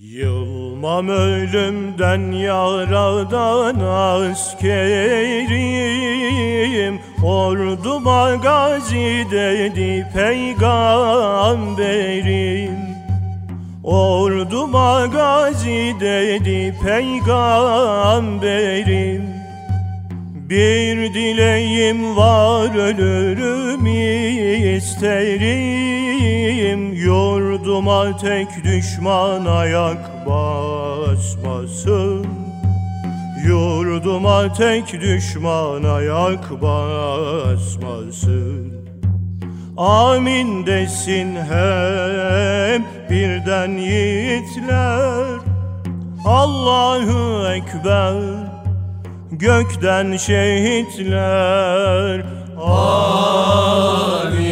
Yılmam ölümden yaradan askerim. Orduma gazi dedi peygamberim. Orduma gazi dedi peygamberim. Bir dileğim var ölürüm isterim Yurduma tek düşman ayak basmasın. Yurduma tek düşman ayak basmasın. Amin desin hep birden yiğitler. Allahu Ekber gökten şehitler. Amin,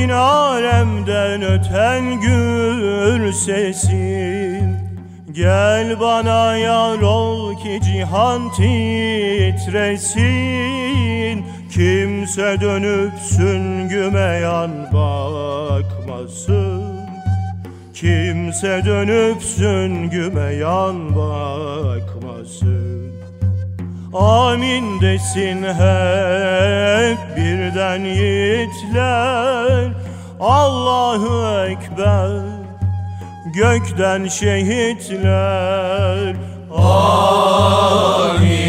Dinle minaremden öten gür sesin Gel bana yar ol ki cihan titresin. Kimse dönüp süngüme yan bakmasın. Kimse dönüp süngüme yan bakmasın Amin desin hep birden yiğitler. Allahu Ekber gökten şehitler. Amin,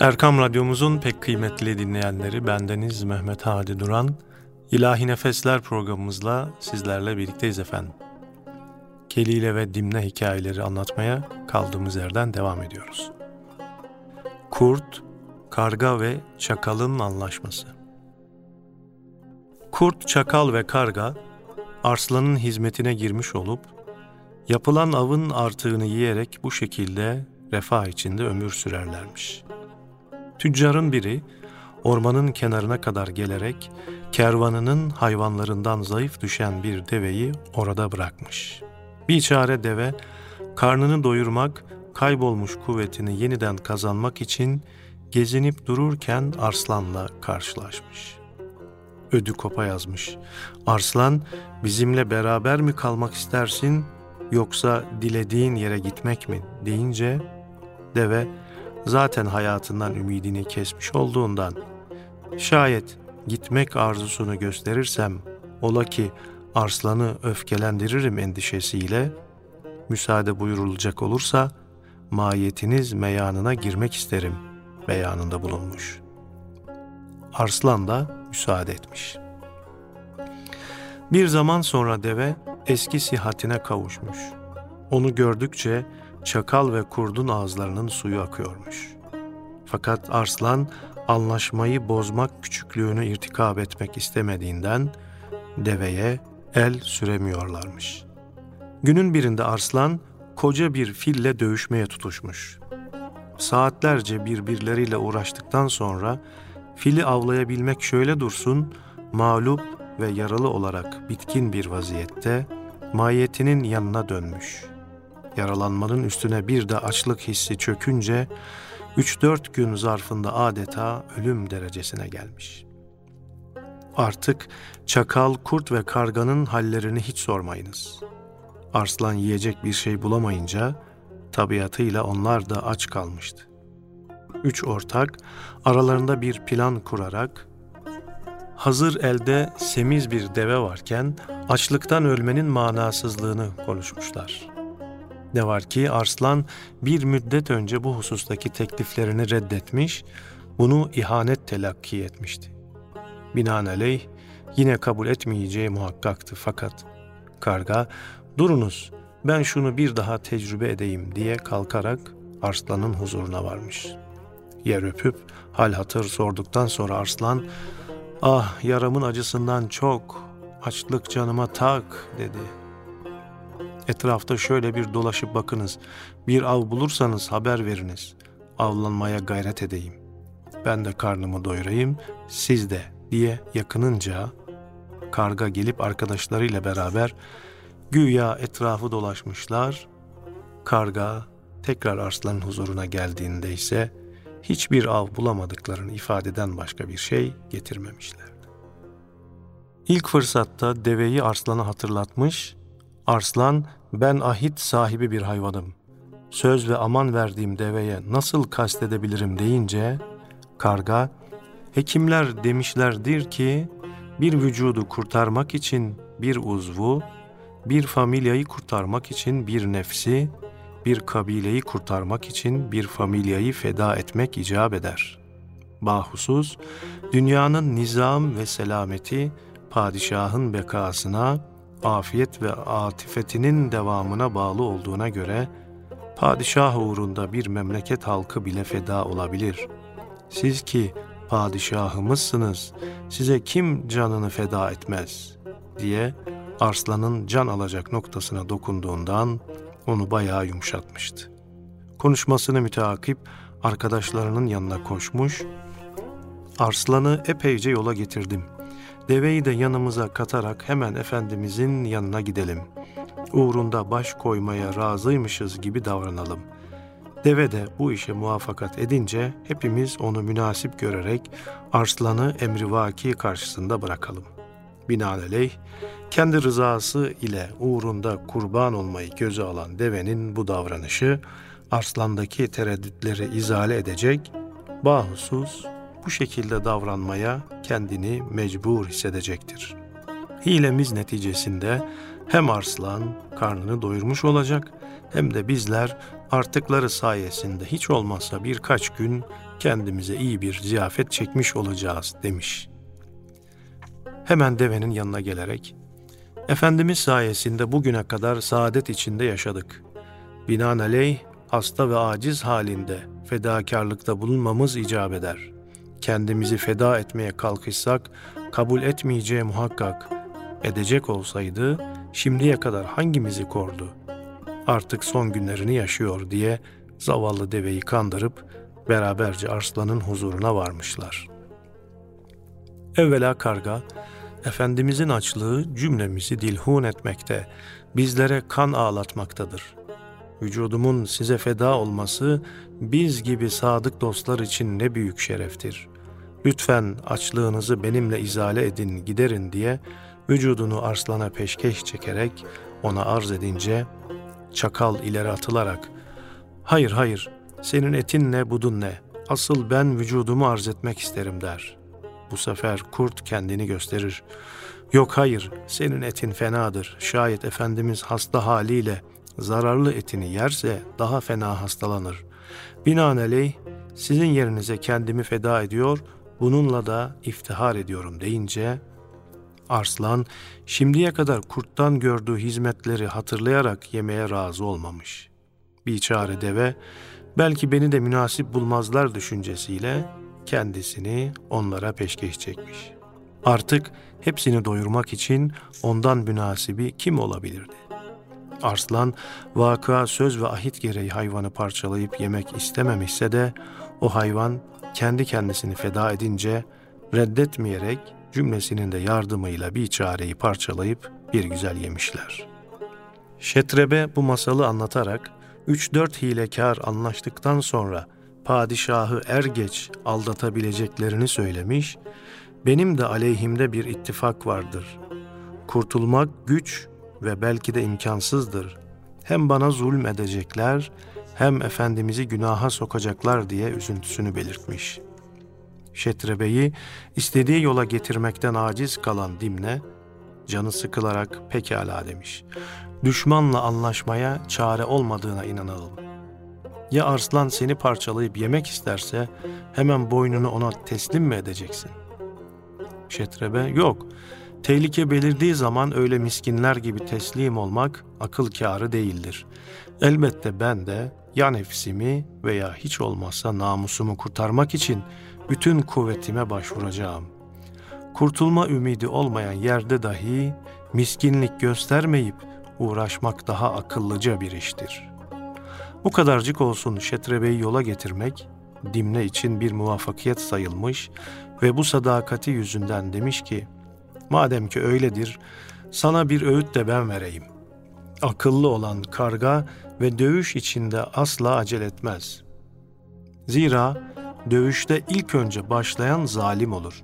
Erkam Radyomuzun pek kıymetli dinleyenleri bendeniz Mehmet Hadi Duran. İlahi Nefesler programımızla sizlerle birlikteyiz efendim. Kelile ve Dimne hikayeleri anlatmaya kaldığımız yerden devam ediyoruz. Kurt, Karga ve Çakal'ın anlaşması Kurt, Çakal ve Karga, Arslan'ın hizmetine girmiş olup, yapılan avın artığını yiyerek bu şekilde refah içinde ömür sürerlermiş. Tüccarın biri ormanın kenarına kadar gelerek kervanının hayvanlarından zayıf düşen bir deveyi orada bırakmış. Bir çare deve karnını doyurmak, kaybolmuş kuvvetini yeniden kazanmak için gezinip dururken Arslan'la karşılaşmış. Ödü kopa yazmış. Arslan bizimle beraber mi kalmak istersin yoksa dilediğin yere gitmek mi deyince deve zaten hayatından ümidini kesmiş olduğundan şayet gitmek arzusunu gösterirsem ola ki arslanı öfkelendiririm endişesiyle müsaade buyurulacak olursa mahiyetiniz meyanına girmek isterim beyanında bulunmuş. Arslan da müsaade etmiş. Bir zaman sonra deve eski sihatine kavuşmuş. Onu gördükçe çakal ve kurdun ağızlarının suyu akıyormuş. Fakat Arslan anlaşmayı bozmak küçüklüğünü irtikab etmek istemediğinden deveye el süremiyorlarmış. Günün birinde Arslan koca bir fille dövüşmeye tutuşmuş. Saatlerce birbirleriyle uğraştıktan sonra fili avlayabilmek şöyle dursun, mağlup ve yaralı olarak bitkin bir vaziyette mahiyetinin yanına dönmüş. Yaralanmanın üstüne bir de açlık hissi çökünce 3-4 gün zarfında adeta ölüm derecesine gelmiş. Artık çakal, kurt ve karganın hallerini hiç sormayınız. Arslan yiyecek bir şey bulamayınca tabiatıyla onlar da aç kalmıştı. Üç ortak aralarında bir plan kurarak hazır elde semiz bir deve varken açlıktan ölmenin manasızlığını konuşmuşlar. Ne var ki Arslan bir müddet önce bu husustaki tekliflerini reddetmiş, bunu ihanet telakki etmişti. Binaenaleyh yine kabul etmeyeceği muhakkaktı fakat karga durunuz ben şunu bir daha tecrübe edeyim diye kalkarak Arslan'ın huzuruna varmış. Yer öpüp hal hatır sorduktan sonra Arslan ah yaramın acısından çok açlık canıma tak dedi. Etrafta şöyle bir dolaşıp bakınız. Bir av bulursanız haber veriniz. Avlanmaya gayret edeyim. Ben de karnımı doyurayım, siz de diye yakınınca karga gelip arkadaşlarıyla beraber güya etrafı dolaşmışlar. Karga tekrar arslanın huzuruna geldiğinde ise hiçbir av bulamadıklarını ifadeden başka bir şey getirmemişlerdi. İlk fırsatta deveyi arslana hatırlatmış, arslan ben ahit sahibi bir hayvanım. Söz ve aman verdiğim deveye nasıl kastedebilirim deyince karga hekimler demişlerdir ki bir vücudu kurtarmak için bir uzvu, bir familyayı kurtarmak için bir nefsi, bir kabileyi kurtarmak için bir familyayı feda etmek icap eder. Bahusuz, dünyanın nizam ve selameti, padişahın bekasına, afiyet ve atifetinin devamına bağlı olduğuna göre, padişah uğrunda bir memleket halkı bile feda olabilir. Siz ki padişahımızsınız, size kim canını feda etmez diye Arslan'ın can alacak noktasına dokunduğundan onu bayağı yumuşatmıştı. Konuşmasını müteakip arkadaşlarının yanına koşmuş, Arslan'ı epeyce yola getirdim. Deveyi de yanımıza katarak hemen Efendimizin yanına gidelim. Uğrunda baş koymaya razıymışız gibi davranalım. Deve de bu işe muvaffakat edince hepimiz onu münasip görerek Arslan'ı emrivaki karşısında bırakalım. Binaenaleyh kendi rızası ile uğrunda kurban olmayı göze alan devenin bu davranışı arslandaki tereddütleri izale edecek, bahusuz bu şekilde davranmaya kendini mecbur hissedecektir. Hilemiz neticesinde hem arslan karnını doyurmuş olacak hem de bizler artıkları sayesinde hiç olmazsa birkaç gün kendimize iyi bir ziyafet çekmiş olacağız demiş. Hemen devenin yanına gelerek Efendimiz sayesinde bugüne kadar saadet içinde yaşadık. Binaenaleyh hasta ve aciz halinde fedakarlıkta bulunmamız icap eder. Kendimizi feda etmeye kalkışsak kabul etmeyeceği muhakkak. Edecek olsaydı şimdiye kadar hangimizi kordu? Artık son günlerini yaşıyor diye zavallı deveyi kandırıp beraberce arslanın huzuruna varmışlar. Evvela karga Efendimizin açlığı cümlemizi dilhun etmekte, bizlere kan ağlatmaktadır. Vücudumun size feda olması biz gibi sadık dostlar için ne büyük şereftir. Lütfen açlığınızı benimle izale edin, giderin diye vücudunu arslana peşkeş çekerek ona arz edince çakal ileri atılarak hayır hayır senin etin ne budun ne asıl ben vücudumu arz etmek isterim der. Bu sefer kurt kendini gösterir. Yok hayır, senin etin fenadır. Şayet Efendimiz hasta haliyle zararlı etini yerse daha fena hastalanır. Binaenaleyh sizin yerinize kendimi feda ediyor, bununla da iftihar ediyorum deyince Arslan şimdiye kadar kurttan gördüğü hizmetleri hatırlayarak yemeye razı olmamış. Biçare deve belki beni de münasip bulmazlar düşüncesiyle kendisini onlara peşkeş çekmiş. Artık hepsini doyurmak için ondan münasibi kim olabilirdi? Arslan vaka söz ve ahit gereği hayvanı parçalayıp yemek istememişse de o hayvan kendi kendisini feda edince reddetmeyerek cümlesinin de yardımıyla bir çareyi parçalayıp bir güzel yemişler. Şetrebe bu masalı anlatarak 3-4 hilekar anlaştıktan sonra padişahı er geç aldatabileceklerini söylemiş, benim de aleyhimde bir ittifak vardır. Kurtulmak güç ve belki de imkansızdır. Hem bana zulm edecekler hem Efendimiz'i günaha sokacaklar diye üzüntüsünü belirtmiş. Şetrebe'yi istediği yola getirmekten aciz kalan Dimne, canı sıkılarak pekala demiş. Düşmanla anlaşmaya çare olmadığına inanalım. Ya Arslan seni parçalayıp yemek isterse hemen boynunu ona teslim mi edeceksin? Şetrebe, yok. Tehlike belirdiği zaman öyle miskinler gibi teslim olmak akıl kârı değildir. Elbette ben de ya nefsimi veya hiç olmazsa namusumu kurtarmak için bütün kuvvetime başvuracağım. Kurtulma ümidi olmayan yerde dahi miskinlik göstermeyip uğraşmak daha akıllıca bir iştir. Bu kadarcık olsun Şetrebe'yi yola getirmek, Dimne için bir muvaffakiyet sayılmış ve bu sadakati yüzünden demiş ki, madem ki öyledir, sana bir öğüt de ben vereyim. Akıllı olan karga ve dövüş içinde asla acele etmez. Zira dövüşte ilk önce başlayan zalim olur.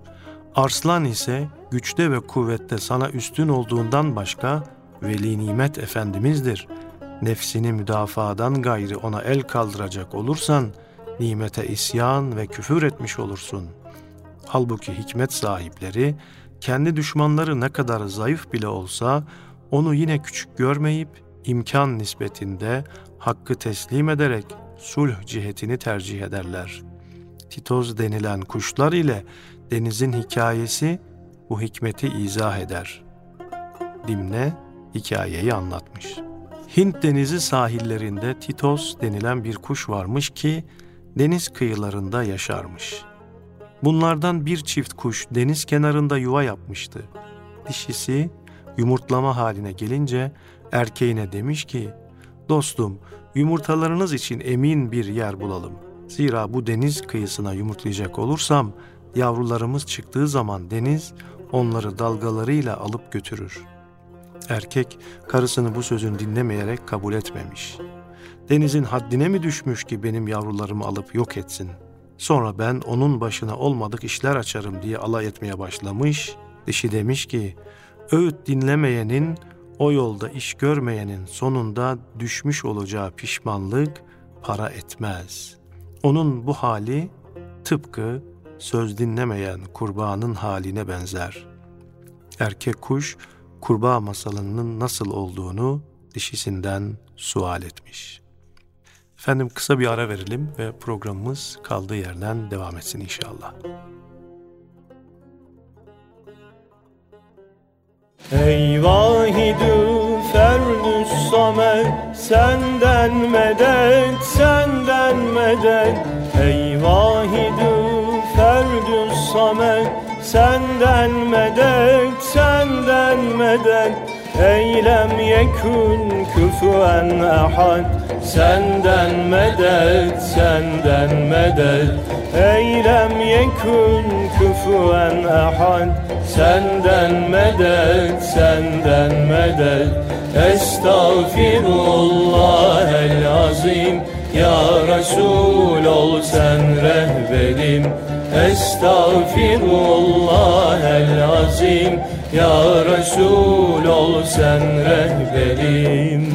Arslan ise güçte ve kuvvette sana üstün olduğundan başka veli nimet efendimizdir. Nefsini müdafadan gayri ona el kaldıracak olursan nimete isyan ve küfür etmiş olursun. Halbuki hikmet sahipleri kendi düşmanları ne kadar zayıf bile olsa onu yine küçük görmeyip imkan nispetinde hakkı teslim ederek sulh cihetini tercih ederler. Titoz denilen kuşlar ile denizin hikayesi bu hikmeti izah eder. Dimne hikayeyi anlatmış. Hint denizi sahillerinde Titos denilen bir kuş varmış ki deniz kıyılarında yaşarmış. Bunlardan bir çift kuş deniz kenarında yuva yapmıştı. Dişisi yumurtlama haline gelince erkeğine demiş ki, Dostum, yumurtalarınız için emin bir yer bulalım. Zira bu deniz kıyısına yumurtlayacak olursam, yavrularımız çıktığı zaman deniz onları dalgalarıyla alıp götürür. Erkek karısını bu sözünü dinlemeyerek kabul etmemiş. Denizin haddine mi düşmüş ki benim yavrularımı alıp yok etsin? Sonra ben onun başına olmadık işler açarım diye alay etmeye başlamış. Dişi demiş ki, öğüt dinlemeyenin, o yolda iş görmeyenin sonunda düşmüş olacağı pişmanlık para etmez. Onun bu hali tıpkı söz dinlemeyen kurbanın haline benzer. Erkek kuş kurbağa masalının nasıl olduğunu dişisinden sual etmiş. Efendim kısa bir ara verelim ve programımız kaldığı yerden devam etsin inşallah. Ey vahidü ferdü samet Senden medet, senden medet Ey vahidü ferdü samet Senden medet, senden medet Eylem yekün küfüen ahad Senden medet, senden medet. Eylem yekün küfüen ahad Senden medet, senden medet. Estağfirullah el azim. Ya Resul ol sen rehberim. Estağfirullah el azim Ya Resul ol sen rehberim.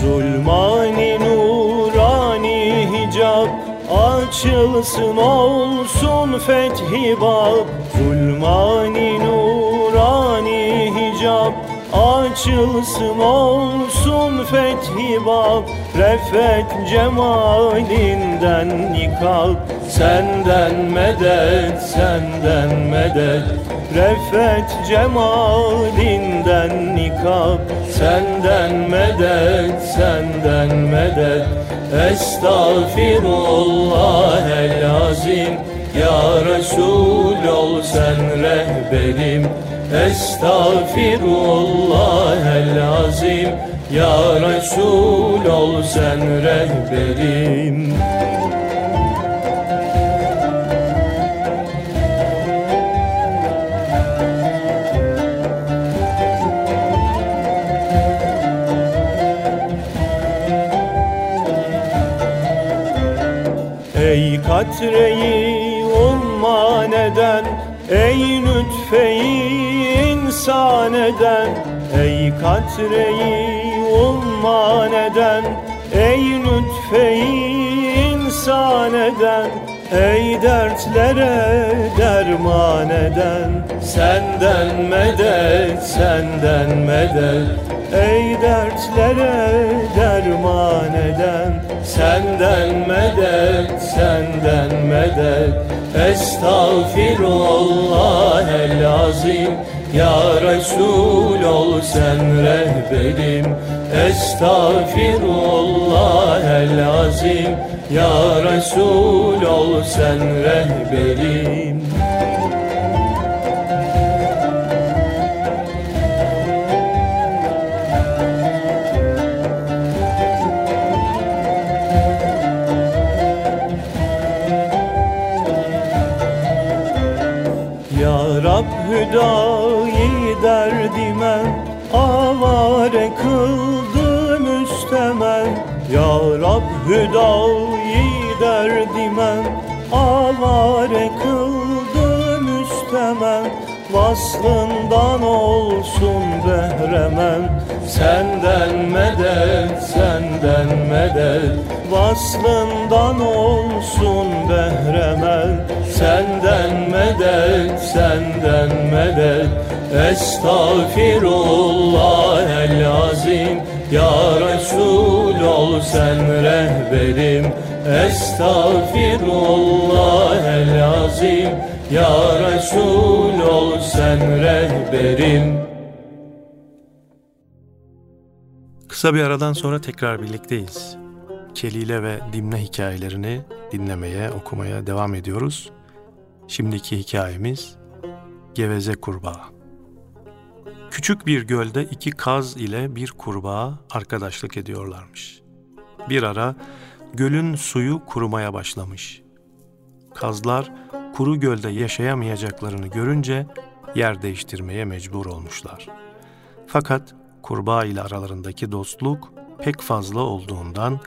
Zulmani nurani hicab Açılsın olsun fethi bab. Zulmani nurani Açılsın olsun fethi bab Refet cemalinden nikab. Senden medet, senden medet. Refet cemalinden nikab. Senden medet, senden medet. Estağfirullah el azim. Ya Resul ol sen rehberim Estağfirullah el azim Ya Resul ol sen rehberim. Ey katreyi umman eden Ey lütfeyi insan eden Ey katreyi umman eden Ey lütfeyi insan eden Ey dertlere derman eden Senden medet, senden medet. Ey dertlere derman eden Senden medet, senden medet Estağfirullah el azim. Ya Resul ol sen rehberim. Estağfirullah el azim. Ya Resul ol sen rehberim hüdayi derdime avare kıldı müstemen Ya Rab hüdayi derdime avare kıldı müstemen Vaslından olsun behremen Senden medet, senden medet. Vaslından olsun behremen Senden medet, senden medet. Estağfirullah el azim Ya Resul ol sen rehberim. Estağfirullah el azim Ya Resul ol sen rehberim Kısa bir aradan sonra tekrar birlikteyiz. Kelile ve Dimne hikayelerini dinlemeye, okumaya devam ediyoruz. Şimdiki hikayemiz Geveze Kurbağa. Küçük bir gölde iki kaz ile bir kurbağa arkadaşlık ediyorlarmış. Bir ara gölün suyu kurumaya başlamış. Kazlar kuru gölde yaşayamayacaklarını görünce yer değiştirmeye mecbur olmuşlar. Fakat kurbağa ile aralarındaki dostluk pek fazla olduğundan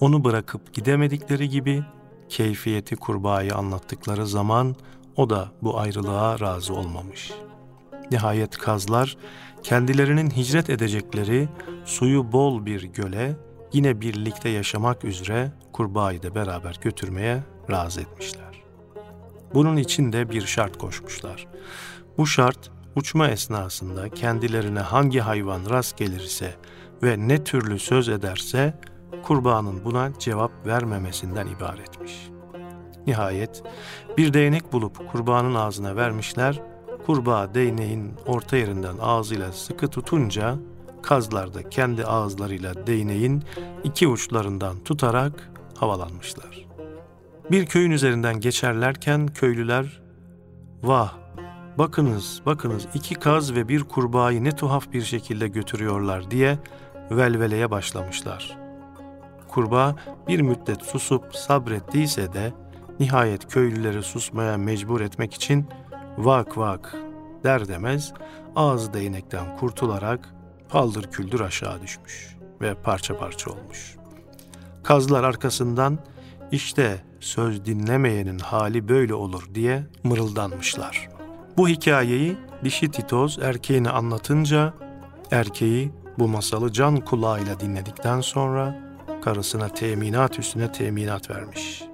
onu bırakıp gidemedikleri gibi keyfiyeti kurbağayı anlattıkları zaman o da bu ayrılığa razı olmamış. Nihayet kazlar kendilerinin hicret edecekleri suyu bol bir göle yine birlikte yaşamak üzere kurbağayı da beraber götürmeye razı etmişler. Bunun için de bir şart koşmuşlar. Bu şart uçma esnasında kendilerine hangi hayvan rast gelirse ve ne türlü söz ederse kurbağanın buna cevap vermemesinden ibaretmiş. Nihayet bir değnek bulup kurbağanın ağzına vermişler. Kurbağa değneğin orta yerinden ağzıyla sıkı tutunca kazlar da kendi ağızlarıyla değneğin iki uçlarından tutarak havalanmışlar. Bir köyün üzerinden geçerlerken köylüler "Vah, bakınız, bakınız iki kaz ve bir kurbağayı ne tuhaf bir şekilde götürüyorlar." diye velveleye başlamışlar. Kurbağa bir müddet susup sabrettiyse de nihayet köylüleri susmaya mecbur etmek için vak vak der demez ağzı değnekten kurtularak paldır küldür aşağı düşmüş ve parça parça olmuş. Kazlar arkasından işte söz dinlemeyenin hali böyle olur diye mırıldanmışlar. Bu hikayeyi dişi Titoz erkeğini anlatınca erkeği bu masalı can kulağıyla dinledikten sonra karısına teminat üstüne teminat vermiş.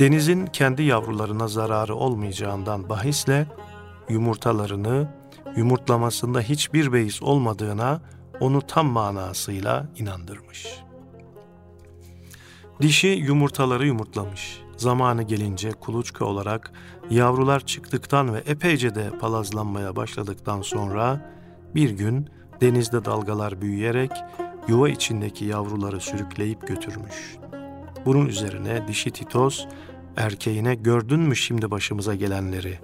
Denizin kendi yavrularına zararı olmayacağından bahisle yumurtalarını yumurtlamasında hiçbir beis olmadığına onu tam manasıyla inandırmış. Dişi yumurtaları yumurtlamış. Zamanı gelince kuluçka olarak yavrular çıktıktan ve epeyce de palazlanmaya başladıktan sonra bir gün denizde dalgalar büyüyerek yuva içindeki yavruları sürükleyip götürmüş. Bunun üzerine dişi Titos erkeğine gördün mü şimdi başımıza gelenleri?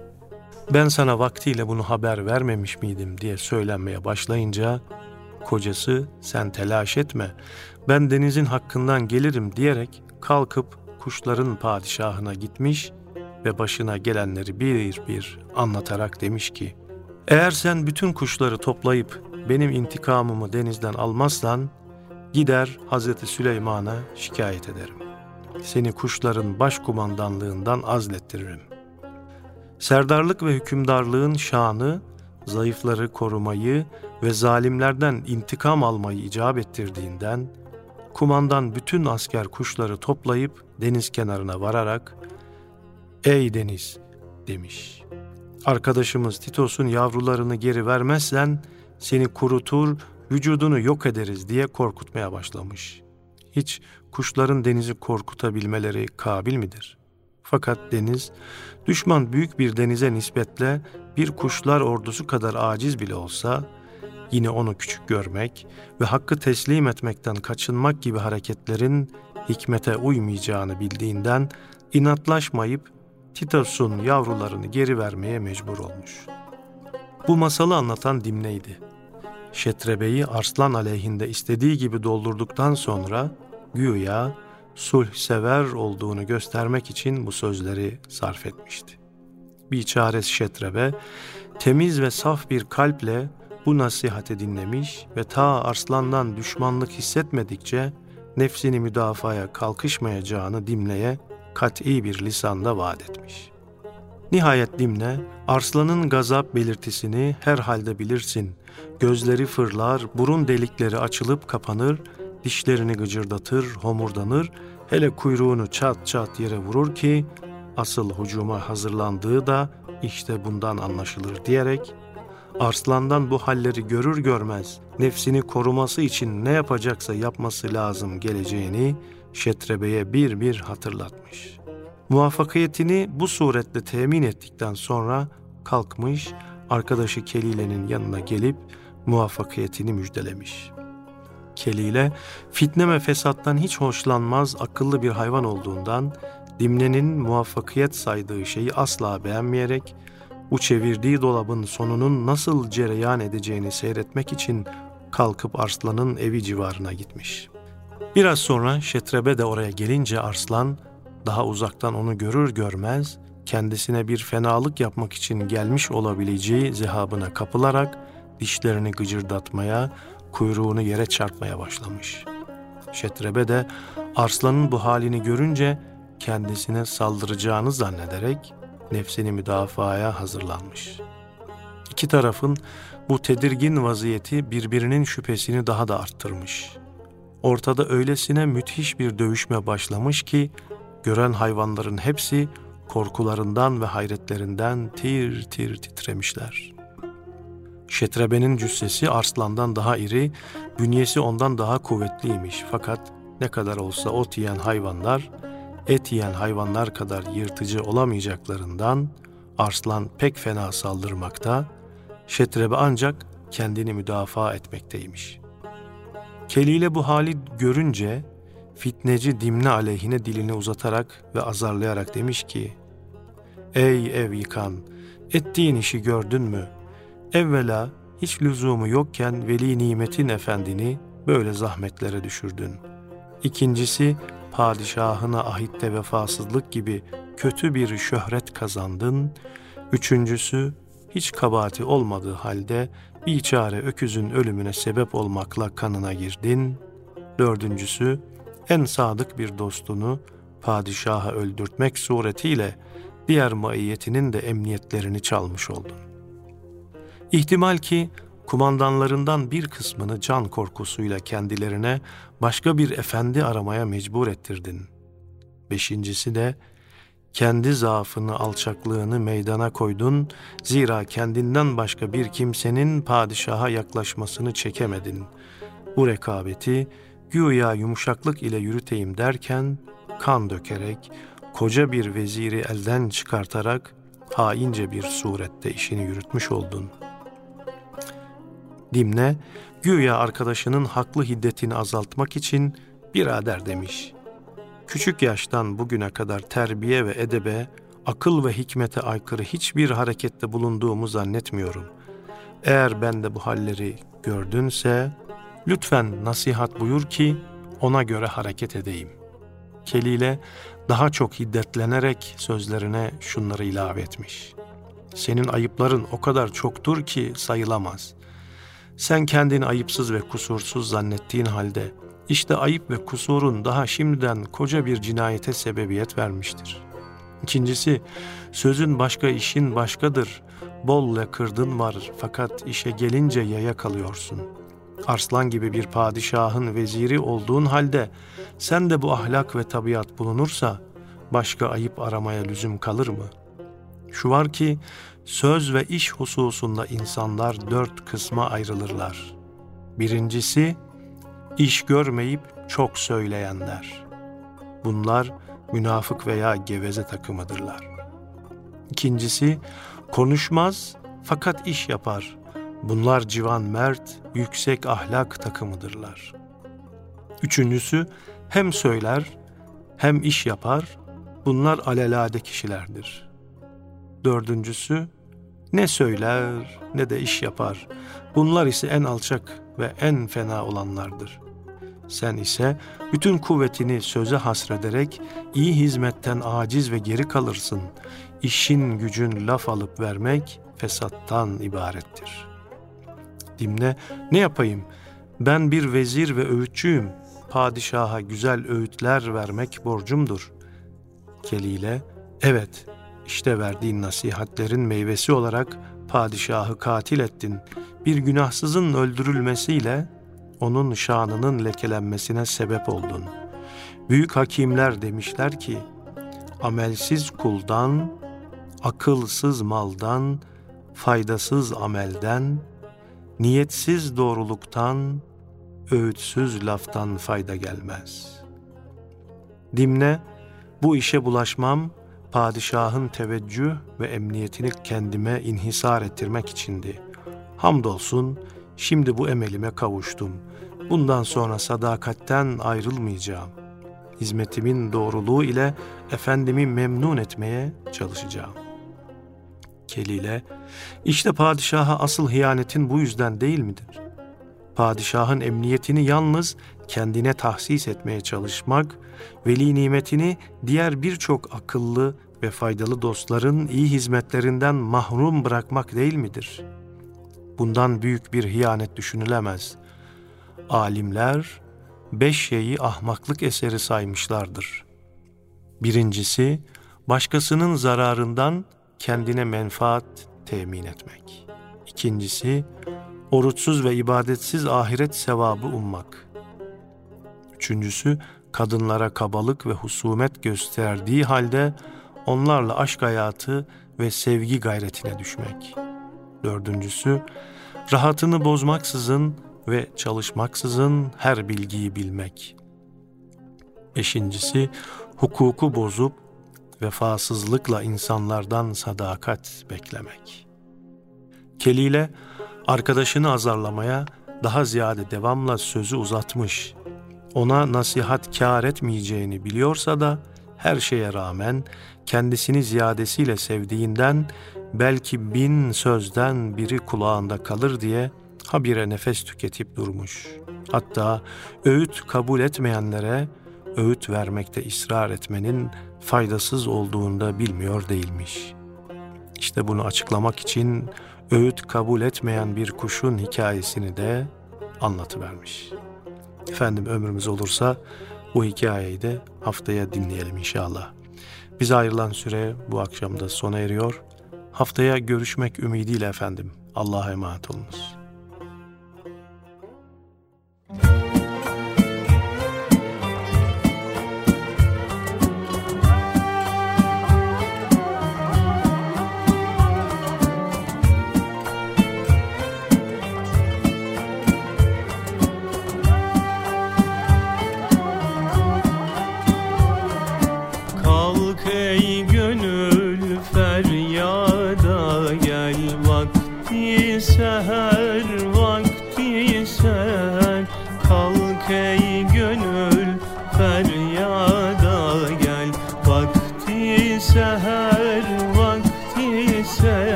Ben sana vaktiyle bunu haber vermemiş miydim diye söylenmeye başlayınca kocası sen telaş etme ben denizin hakkından gelirim diyerek kalkıp kuşların padişahına gitmiş ve başına gelenleri bir bir anlatarak demiş ki eğer sen bütün kuşları toplayıp benim intikamımı denizden almazsan gider Hazreti Süleyman'a şikayet ederim. Seni kuşların başkumandanlığından azlettiririm. Serdarlık ve hükümdarlığın şanı zayıfları korumayı ve zalimlerden intikam almayı icap ettirdiğinden kumandan bütün asker kuşları toplayıp deniz kenarına vararak "Ey deniz," demiş. Arkadaşımız Titos'un yavrularını geri vermezsen seni kurutur, vücudunu yok ederiz diye korkutmaya başlamış. Hiç kuşların denizi korkutabilmeleri kabil midir? Fakat deniz, düşman büyük bir denize nispetle bir kuşlar ordusu kadar aciz bile olsa, yine onu küçük görmek ve hakkı teslim etmekten kaçınmak gibi hareketlerin hikmete uymayacağını bildiğinden inatlaşmayıp Titos'un yavrularını geri vermeye mecbur olmuş. Bu masalı anlatan Dimne'ydi. Şetrebe'yi Arslan aleyhinde istediği gibi doldurduktan sonra güya sulh sever olduğunu göstermek için bu sözleri sarf etmişti. Biçare Şetrebe temiz ve saf bir kalple bu nasihati dinlemiş ve ta Arslan'dan düşmanlık hissetmedikçe nefsini müdafaya kalkışmayacağını Dimne'ye kat'i bir lisanda vaat etmiş. Nihayet Dimne, Arslan'ın gazap belirtisini herhalde bilirsin. Gözleri fırlar, burun delikleri açılıp kapanır, dişlerini gıcırdatır, homurdanır, hele kuyruğunu çat çat yere vurur ki asıl hucuma hazırlandığı da işte bundan anlaşılır diyerek Arslan'dan bu halleri görür görmez nefsini koruması için ne yapacaksa yapması lazım geleceğini Şetrebe'ye bir bir hatırlatmış. Muvaffakiyetini bu suretle temin ettikten sonra kalkmış arkadaşı Kelile'nin yanına gelip muvaffakiyetini müjdelemiş. Kelile fitne ve fesattan hiç hoşlanmaz akıllı bir hayvan olduğundan Dimne'nin muvaffakiyet saydığı şeyi asla beğenmeyerek bu çevirdiği dolabın sonunun nasıl cereyan edeceğini seyretmek için kalkıp Arslan'ın evi civarına gitmiş. Biraz sonra Şetrebe de oraya gelince Arslan daha uzaktan onu görür görmez kendisine bir fenalık yapmak için gelmiş olabileceği zehabına kapılarak dişlerini gıcırdatmaya, kuyruğunu yere çarpmaya başlamış. Şetrebe de Arslan'ın bu halini görünce kendisine saldıracağını zannederek nefsini müdafaya hazırlanmış. İki tarafın bu tedirgin vaziyeti birbirinin şüphesini daha da arttırmış. Ortada öylesine müthiş bir dövüşme başlamış ki gören hayvanların hepsi korkularından ve hayretlerinden tir tir titremişler. Şetrebe'nin cüssesi arslandan daha iri, bünyesi ondan daha kuvvetliymiş fakat ne kadar olsa ot yiyen hayvanlar et yiyen hayvanlar kadar yırtıcı olamayacaklarından Arslan pek fena saldırmakta, Şetrebe ancak kendini müdafaa etmekteymiş. Keliyle bu hali görünce fitneci Dimne aleyhine dilini uzatarak ve azarlayarak demiş ki, Ey ev yıkan, ettiğin işi gördün mü? Evvela hiç lüzumu yokken veli nimetin efendini böyle zahmetlere düşürdün. İkincisi padişahına ahitte vefasızlık gibi kötü bir şöhret kazandın. Üçüncüsü, hiç kabahati olmadığı halde bir çare öküzün ölümüne sebep olmakla kanına girdin. Dördüncüsü, en sadık bir dostunu padişaha öldürtmek suretiyle diğer maiyetinin de emniyetlerini çalmış oldun. İhtimal ki kumandanlarından bir kısmını can korkusuyla kendilerine başka bir efendi aramaya mecbur ettirdin. Beşincisi de kendi zaafını, alçaklığını meydana koydun. Zira kendinden başka bir kimsenin padişaha yaklaşmasını çekemedin. Bu rekabeti güya yumuşaklık ile yürüteyim derken kan dökerek, koca bir veziri elden çıkartarak haince bir surette işini yürütmüş oldun.'' Dimne, güya arkadaşının haklı hiddetini azaltmak için birader demiş. küçük yaştan bugüne kadar terbiye ve edebe, akıl ve hikmete aykırı hiçbir harekette bulunduğumu zannetmiyorum. Eğer ben de bu halleri gördünse, lütfen nasihat buyur ki ona göre hareket edeyim. Kelile daha çok hiddetlenerek sözlerine şunları ilave etmiş. Senin ayıpların o kadar çoktur ki sayılamaz. Sen kendini ayıpsız ve kusursuz zannettiğin halde işte ayıp ve kusurun daha şimdiden koca bir cinayete sebebiyet vermiştir. İkincisi, sözün başka işin başkadır. Bolle kırdın var fakat işe gelince yaya kalıyorsun. Arslan gibi bir padişahın veziri olduğun halde sen de bu ahlak ve tabiat bulunursa başka ayıp aramaya lüzum kalır mı? Şu var ki söz ve iş hususunda insanlar dört kısma ayrılırlar. Birincisi, iş görmeyip çok söyleyenler. Bunlar münafık veya geveze takımıdırlar. İkincisi, konuşmaz fakat iş yapar. Bunlar civan mert, yüksek ahlak takımıdırlar. Üçüncüsü, hem söyler hem iş yapar. Bunlar alelade kişilerdir. Dördüncüsü, ne söyler ne de iş yapar. Bunlar ise en alçak ve en fena olanlardır. Sen ise bütün kuvvetini söze hasrederek iyi hizmetten aciz ve geri kalırsın. İşin gücün laf alıp vermek fesattan ibarettir. Dimne, ne yapayım? Ben bir vezir ve öğütçüyüm. Padişaha güzel öğütler vermek borcumdur. Kelile, evet, işte verdiğin nasihatlerin meyvesi olarak padişahı katil ettin. Bir günahsızın öldürülmesiyle onun şanının lekelenmesine sebep oldun. Büyük hakimler demişler ki, amelsiz kuldan, akılsız maldan, faydasız amelden, niyetsiz doğruluktan, öğütsüz laftan fayda gelmez. Dimne, bu işe bulaşmam, padişahın teveccüh ve emniyetini kendime inhisar ettirmek içindi. Hamdolsun, Şimdi bu emelime kavuştum. Bundan sonra sadakatten ayrılmayacağım. Hizmetimin doğruluğu ile efendimi memnun etmeye çalışacağım. Kelile, işte padişaha asıl hiyanetin bu yüzden değil midir? Padişahın emniyetini yalnız kendine tahsis etmeye çalışmak, veli nimetini diğer birçok akıllı ve faydalı dostların iyi hizmetlerinden mahrum bırakmak değil midir?'' Bundan büyük bir hiyanet düşünülemez. Alimler beş şeyi ahmaklık eseri saymışlardır. Birincisi, başkasının zararından kendine menfaat temin etmek. İkincisi, oruçsuz ve ibadetsiz ahiret sevabı ummak. Üçüncüsü, kadınlara kabalık ve husumet gösterdiği halde onlarla aşk hayatı ve sevgi gayretine düşmek.'' Dördüncüsü, rahatını bozmaksızın ve çalışmaksızın her bilgiyi bilmek. Beşincisi, hukuku bozup vefasızlıkla insanlardan sadakat beklemek. Kelile, arkadaşını azarlamaya daha ziyade devamla sözü uzatmış, ona nasihat kâr etmeyeceğini biliyorsa da her şeye rağmen kendisini ziyadesiyle sevdiğinden belki bin sözden biri kulağında kalır diye habire nefes tüketip durmuş. Hatta öğüt kabul etmeyenlere öğüt vermekte ısrar etmenin faydasız olduğunu da bilmiyor değilmiş. İşte bunu açıklamak için öğüt kabul etmeyen bir kuşun hikayesini de anlatıvermiş. Efendim ömrümüz olursa bu hikayeyi de haftaya dinleyelim inşallah. Bize ayrılan süre bu akşamda sona eriyor. Haftaya görüşmek ümidiyle efendim. Allah'a emanet olunuz.